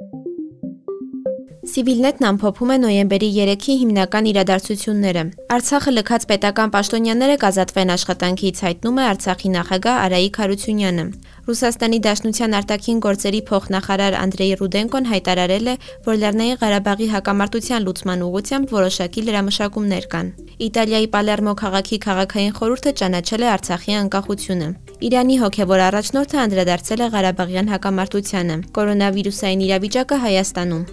you Civilnet-ն ամփոփում է նոյեմբերի 3-ի հիմնական իրադարձությունները։ Արցախը լքած պետական պաշտոնյաները կազատվեն աշխատանքից, հայտնում է Արցախի նախագահ Արայիկ Հարությունյանը։ Ռուսաստանի Դաշնության արտաքին գործերի փոխնախարար Անդրեյ Ռուդենկոն հայտարարել է, որ Լեռնային Ղարաբաղի հակամարտության լուծման ուղղությամբ որոշակի լրամշակումներ կան։ Իտալիայի Պալերմո քաղաքի քաղաքային խորհուրդը ճանաչել է Արցախի անկախությունը։ Իրանի հոգևոր առաջնորդը անդրադարձել է Ղարաբաղյան հակամարտությանը։ Կորոնավիրուսային իրավիճակը Հայաստանում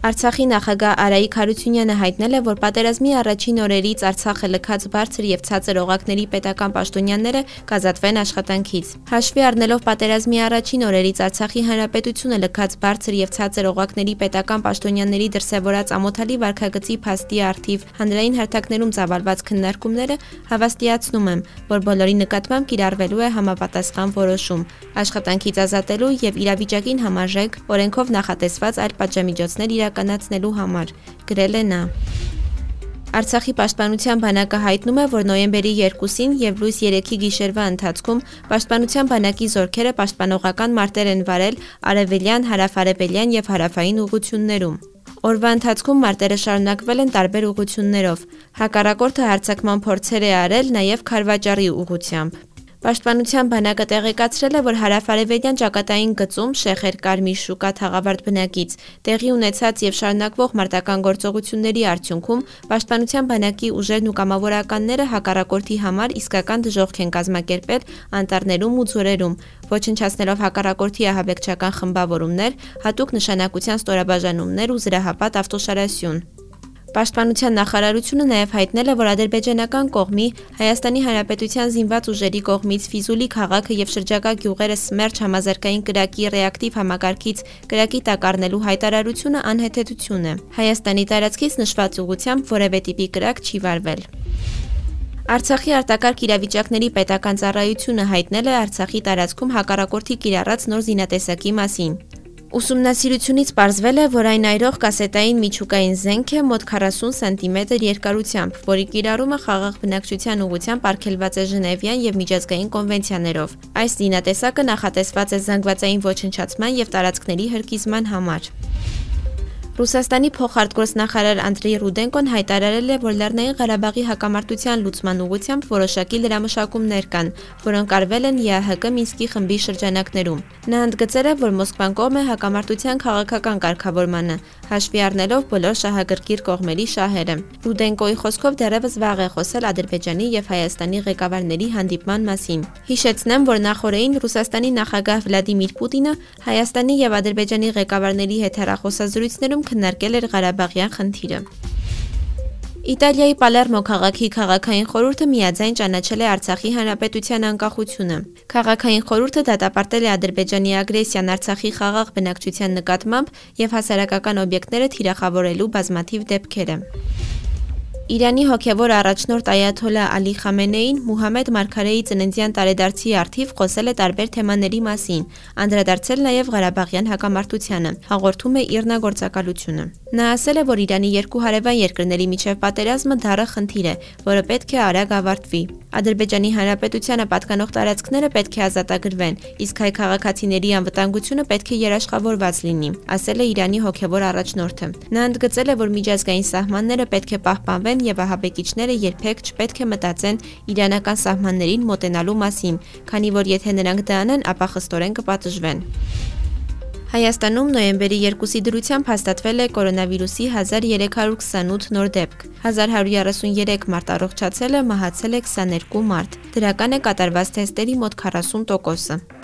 Արցախի նախագահ Արայիկ Հարությունյանը հայտնել է, որ պատերազմի առաջին օրերից Արցախը լքած բարձր եւ ցածր օղակների պետական պաշտոնյաները կազատվեն աշխատանքից։ Հաշվի առնելով պատերազմի առաջին օրերից Արցախի հանրապետությունը լքած բարձր եւ ցածր օղակների պետական պաշտոնյաների դրսևորած ամոթալի վարկագծի փաստի արդիվ հանրային հարթակներում ծավալված քննարկումները հավաստիացնում եմ, որ բոլորի նկատմամբ կիրառվելու է համապատասխան որոշում աշխատանքից ազատելու եւ իրավիճակին համարժեք օրենքով նախատեսված այլ պատժամիջոցներ իրականացնելու իրականացնելու համար, գրել է նա։ Արցախի պաշտպանության բանակը հայտնում է, որ նոյեմբերի 2-ին եւ լույս 3-ի գիշերվա ընթացքում պաշտպանության բանակի զորքերը պաշտպանողական մարտեր են վարել արևելյան, հարավարևելյան եւ հարավային ուղություններում։ Օրվա ընթացքում մարտերը շարունակվել են տարբեր ուղություններով։ Հակառակորդը հարձակման փորձեր է արել նաև Խարվաճարի ուղությամբ։ Պաշտպանության բանակը տեղեկացրել է, որ հարավարևելյան ճակատային գծում Շեխեր Կարմիր շուկա թաղավարտ բնակից տեղի ունեցած եւ շարունակվող մարտական գործողությունների արդյունքում պաշտպանության բանակի ուժերն ու կամավորականները հակառակորդի համար իսկական դժոխք են կազմակերպել անտառներում ու ձորերում, ոչնչացնելով հակառակորդի ահաբեկչական խմբավորումներ, հատուկ նշանակության ստորաբաժանումներ ու զրահապատ ավտոշարասյուն։ Պաշտպանության նախարարությունը նաև հայտնել է, որ ադրբեջանական կողմի Հայաստանի Հանրապետության զինված ուժերի կողմից Ֆիզուլի քաղաքը եւ շրջակա գյուղերը Սմերջ համազարգային կրակի ռեակտիվ համակարգից կրակի տակ առնելու հայտարարությունը անհեթեթություն է։ Հայաստանի տարածքից նշված ուղությամբ որևէ տիպի կրակ չի վարվել։ Արցախի արտակարգ իրավիճակների պետական ծառայությունը հայտնել է Արցախի տարածքում հակառակորդի կիրառած նոր զինատեսակի մասին։ Ուսումնասիրությունից պարզվել է, որ այն այրող կասետային միջուկային զենք է մոտ 40 սանտիմետր երկարությամբ, որի կիրառումը խաղաղ բնակչության ուղղությամբ արգելված է Ժնևյան եւ միջազգային կոնվենցիաներով։ Այս զինատեսակը նախատեսված է զանգվածային ոչնչացման եւ տարածքների հրկիզման համար։ Ռուսաստանի փոխարտգործնախարար Անդրեյ Ռուդենկոն հայտարարել է, որ Լեռնային Ղարաբաղի հակամարտության լուծման ուղղությամբ որոշակի լրամշակումներ կան, որոնք արվել են ԵԱՀԿ Մինսկի խմբի շրջանակներում։ Նա ընդգծել է, որ Մոսկվան կողմ է հակամարտության քաղաքական կարգավորմանը, հաշվի առնելով բոլոր շահագրգիռ կողմերի շահերը։ Ռուդենկոյի խոսքով դեռևս վաղ է խոսել Ադրբեջանի եւ Հայաստանի ղեկավարների հանդիպման մասին։ Հիշեցնեմ, որ նախորդին Ռուսաստանի նախագահ Վլադիմիր Պուտինը Հայաստանի եւ Ադրբեջանի ղեկավարների հետ հեռախոսազրույցներում քննարկել էր Ղարաբաղյան խնդիրը։ Իտալիայի Պալերմո քաղաքի քաղաքային խորհուրդը միաձայն ճանաչել է Արցախի հանրապետության անկախությունը։ Քաղաքային խորհուրդը դատապարտել է Ադրբեջանի ագրեսիան Արցախի խաղաղ բնակչության նկատմամբ եւ հասարակական օբյեկտները թիրախավորելու բազմաթիվ դեպքերը։ Իրանի հոգևոր առաջնորդ Այաթոլլա Ալի Խամենեին Մուհամեդ Մարգարեի ծննդյան տարեդարձի արդիվ խոսել է տարբեր թեմաների մասին, անդրադարձել նաև Ղարաբաղյան հակամարտությանը, հաղորդում է Իրնա գործակալությունը։ Նա ասել է, որ Իրանի երկու հարևան երկրների միջև պատերազմը դառը խնդիր է, որը պետք է արագ ավարտվի։ Ադրբեջանի Հանրապետությանը պատկանող տարածքները պետք է ազատագրվեն, իսկ հայ քաղաքացիների անվտանգությունը պետք է երաշխավորված լինի, ասել է Իրանի հոգևոր առաջնորդը։ Նա ընդգծել է, որ միջազգային սահմանները պետք է պահպանվեն եւ ահաբեկիչները երբեք չպետք է մտածեն իրանական սահմաններին մոտենալու մասին, քանի որ եթե նրանք դա անեն, ապա խստորեն կպատժվեն։ Հայաստանում նոյեմբերի 2-ի դրությամբ հաստատվել է կորոնավիրուսի 1328 նոր դեպք։ 1133 մարդ առողջացել է, մահացել է 22 մարդ։ Դրական է կատարված թեստերի մոտ 40%-ը։